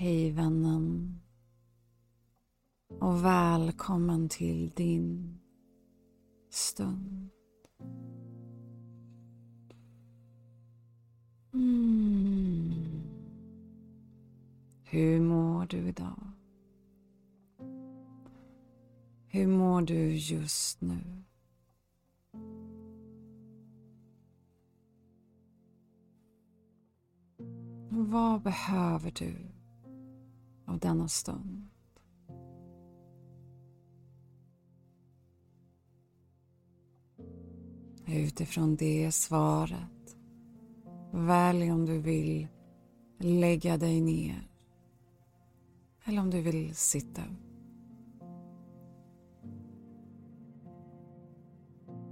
Hej vännen. Och välkommen till din stund. Mm. Hur mår du idag? Hur mår du just nu? Vad behöver du av denna stund? Utifrån det svaret välj om du vill lägga dig ner eller om du vill sitta upp.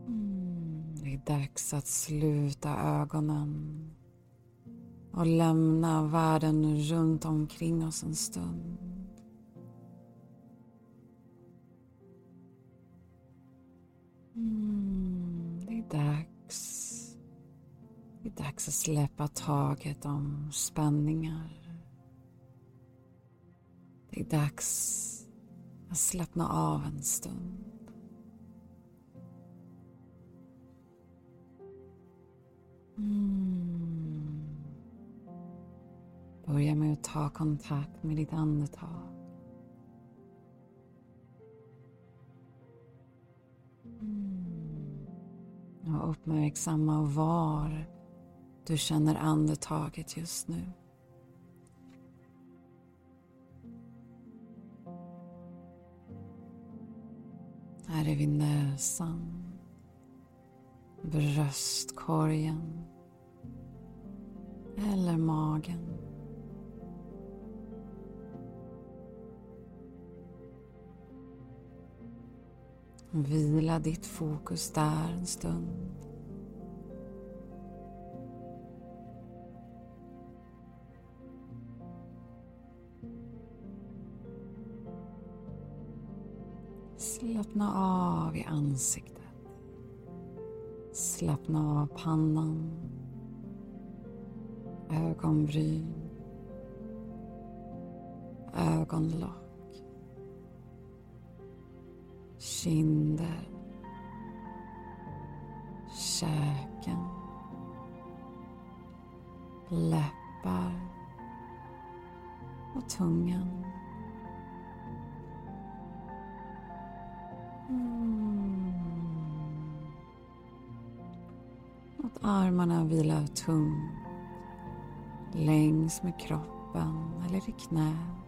Mm, det är dags att sluta ögonen och lämna världen runt omkring oss en stund. Mm, det är dags. Det är dags att släppa taget om spänningar. Det är dags att slappna av en stund. Mm. Börja med att ta kontakt med ditt andetag. Mm. Och uppmärksamma var du känner andetaget just nu. Här är vid näsan, bröstkorgen eller magen. Vila ditt fokus där en stund. Slappna av i ansiktet. Slappna av pannan. Ögonbryn. Ögonlock. Kinder. Käken. Läppar. Och tungan. Mm. Låt armarna vila tungt längs med kroppen eller i knät.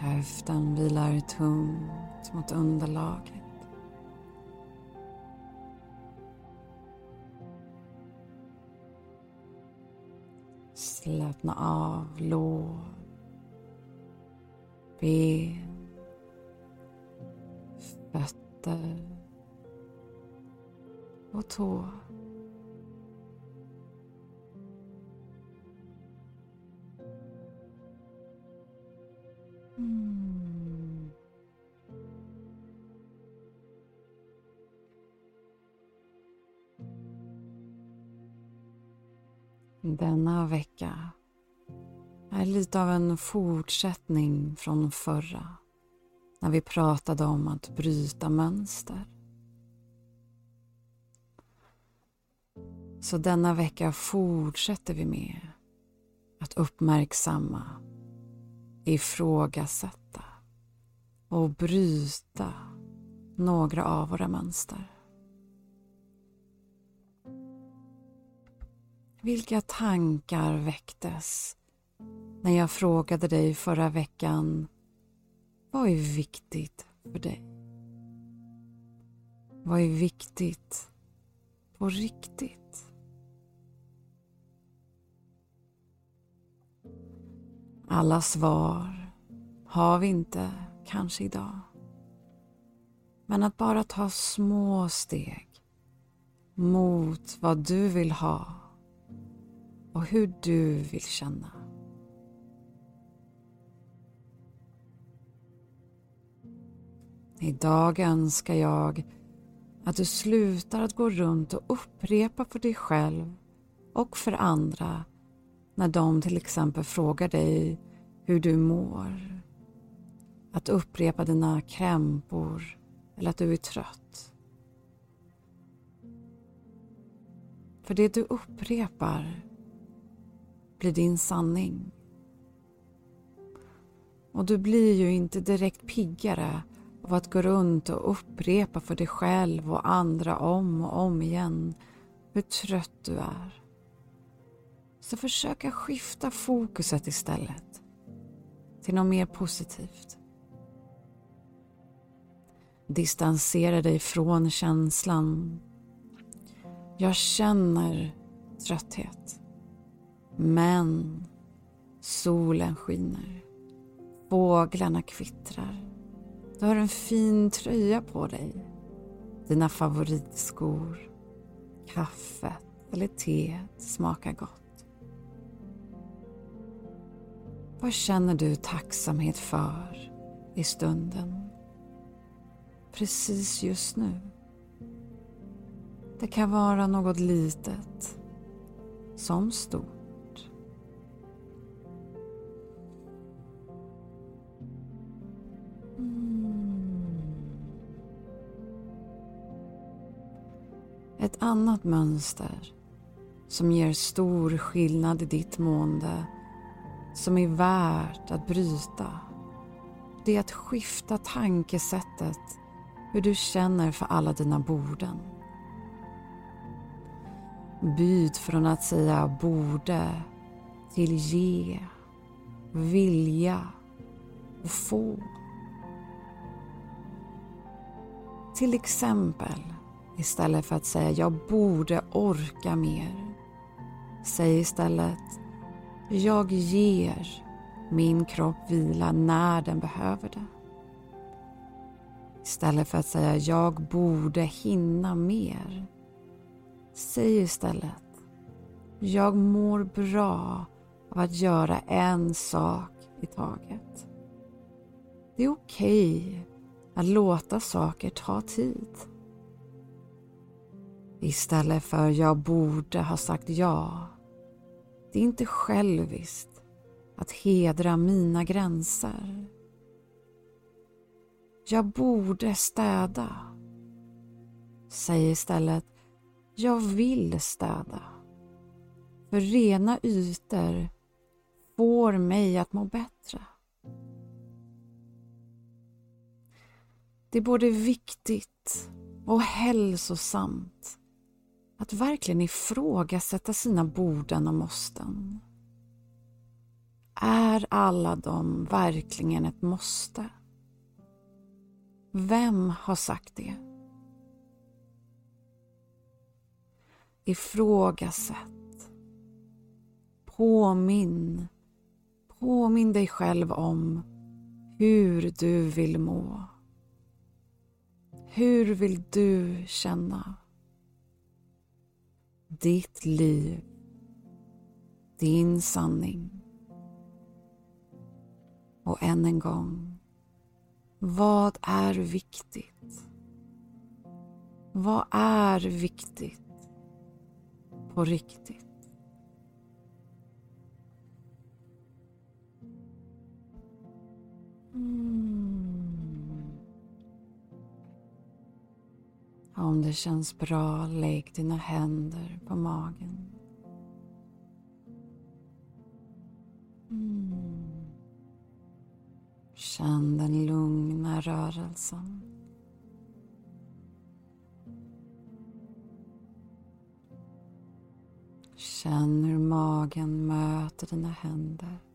Höften vilar tungt mot underlaget. Slappna av lår, ben, fötter och tår. Denna vecka är lite av en fortsättning från förra när vi pratade om att bryta mönster. Så denna vecka fortsätter vi med att uppmärksamma, ifrågasätta och bryta några av våra mönster. Vilka tankar väcktes när jag frågade dig förra veckan vad är viktigt för dig? Vad är viktigt på riktigt? Alla svar har vi inte kanske idag. Men att bara ta små steg mot vad du vill ha och hur du vill känna. Idag önskar jag att du slutar att gå runt och upprepa för dig själv och för andra när de till exempel frågar dig hur du mår. Att upprepa dina krämpor eller att du är trött. För det du upprepar blir din sanning. Och du blir ju inte direkt piggare av att gå runt och upprepa för dig själv och andra om och om igen hur trött du är. Så försök att skifta fokuset istället till något mer positivt. Distansera dig från känslan. Jag känner trötthet. Men solen skiner. Fåglarna kvittrar. Du har en fin tröja på dig. Dina favoritskor. Kaffet eller teet smakar gott. Vad känner du tacksamhet för i stunden? Precis just nu. Det kan vara något litet som stort. Ett annat mönster som ger stor skillnad i ditt mående som är värt att bryta det är att skifta tankesättet hur du känner för alla dina borden. Byt från att säga borde till ge, vilja och få. Till exempel Istället för att säga jag borde orka mer. Säg istället jag ger min kropp vila när den behöver det. Istället för att säga jag borde hinna mer. Säg istället jag mår bra av att göra en sak i taget. Det är okej okay att låta saker ta tid. Istället för jag borde ha sagt ja. Det är inte själviskt att hedra mina gränser. Jag borde städa. Säg istället jag vill städa. För rena ytor får mig att må bättre. Det är både viktigt och hälsosamt att verkligen ifrågasätta sina borden och måsten. Är alla de verkligen ett måste? Vem har sagt det? Ifrågasätt. Påminn. Påminn dig själv om hur du vill må. Hur vill du känna? Ditt liv. Din sanning. Och än en gång. Vad är viktigt? Vad är viktigt på riktigt? Mm. Om det känns bra, lägg dina händer på magen. Mm. Känn den lugna rörelsen. Känn hur magen möter dina händer.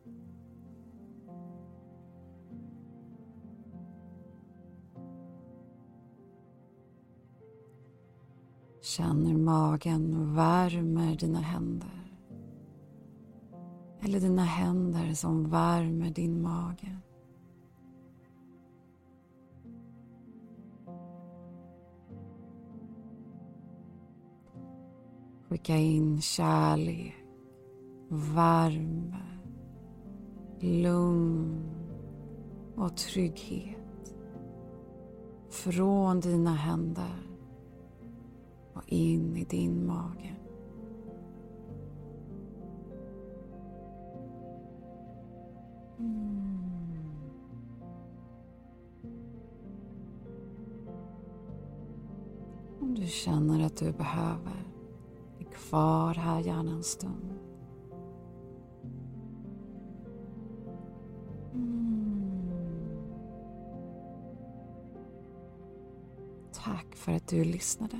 Känn hur magen värmer dina händer. Eller dina händer som värmer din mage. Skicka in kärlek, värme, lugn och trygghet från dina händer och in i din mage. Mm. Om du känner att du behöver, är kvar här gärna en stund. Mm. Tack för att du lyssnade.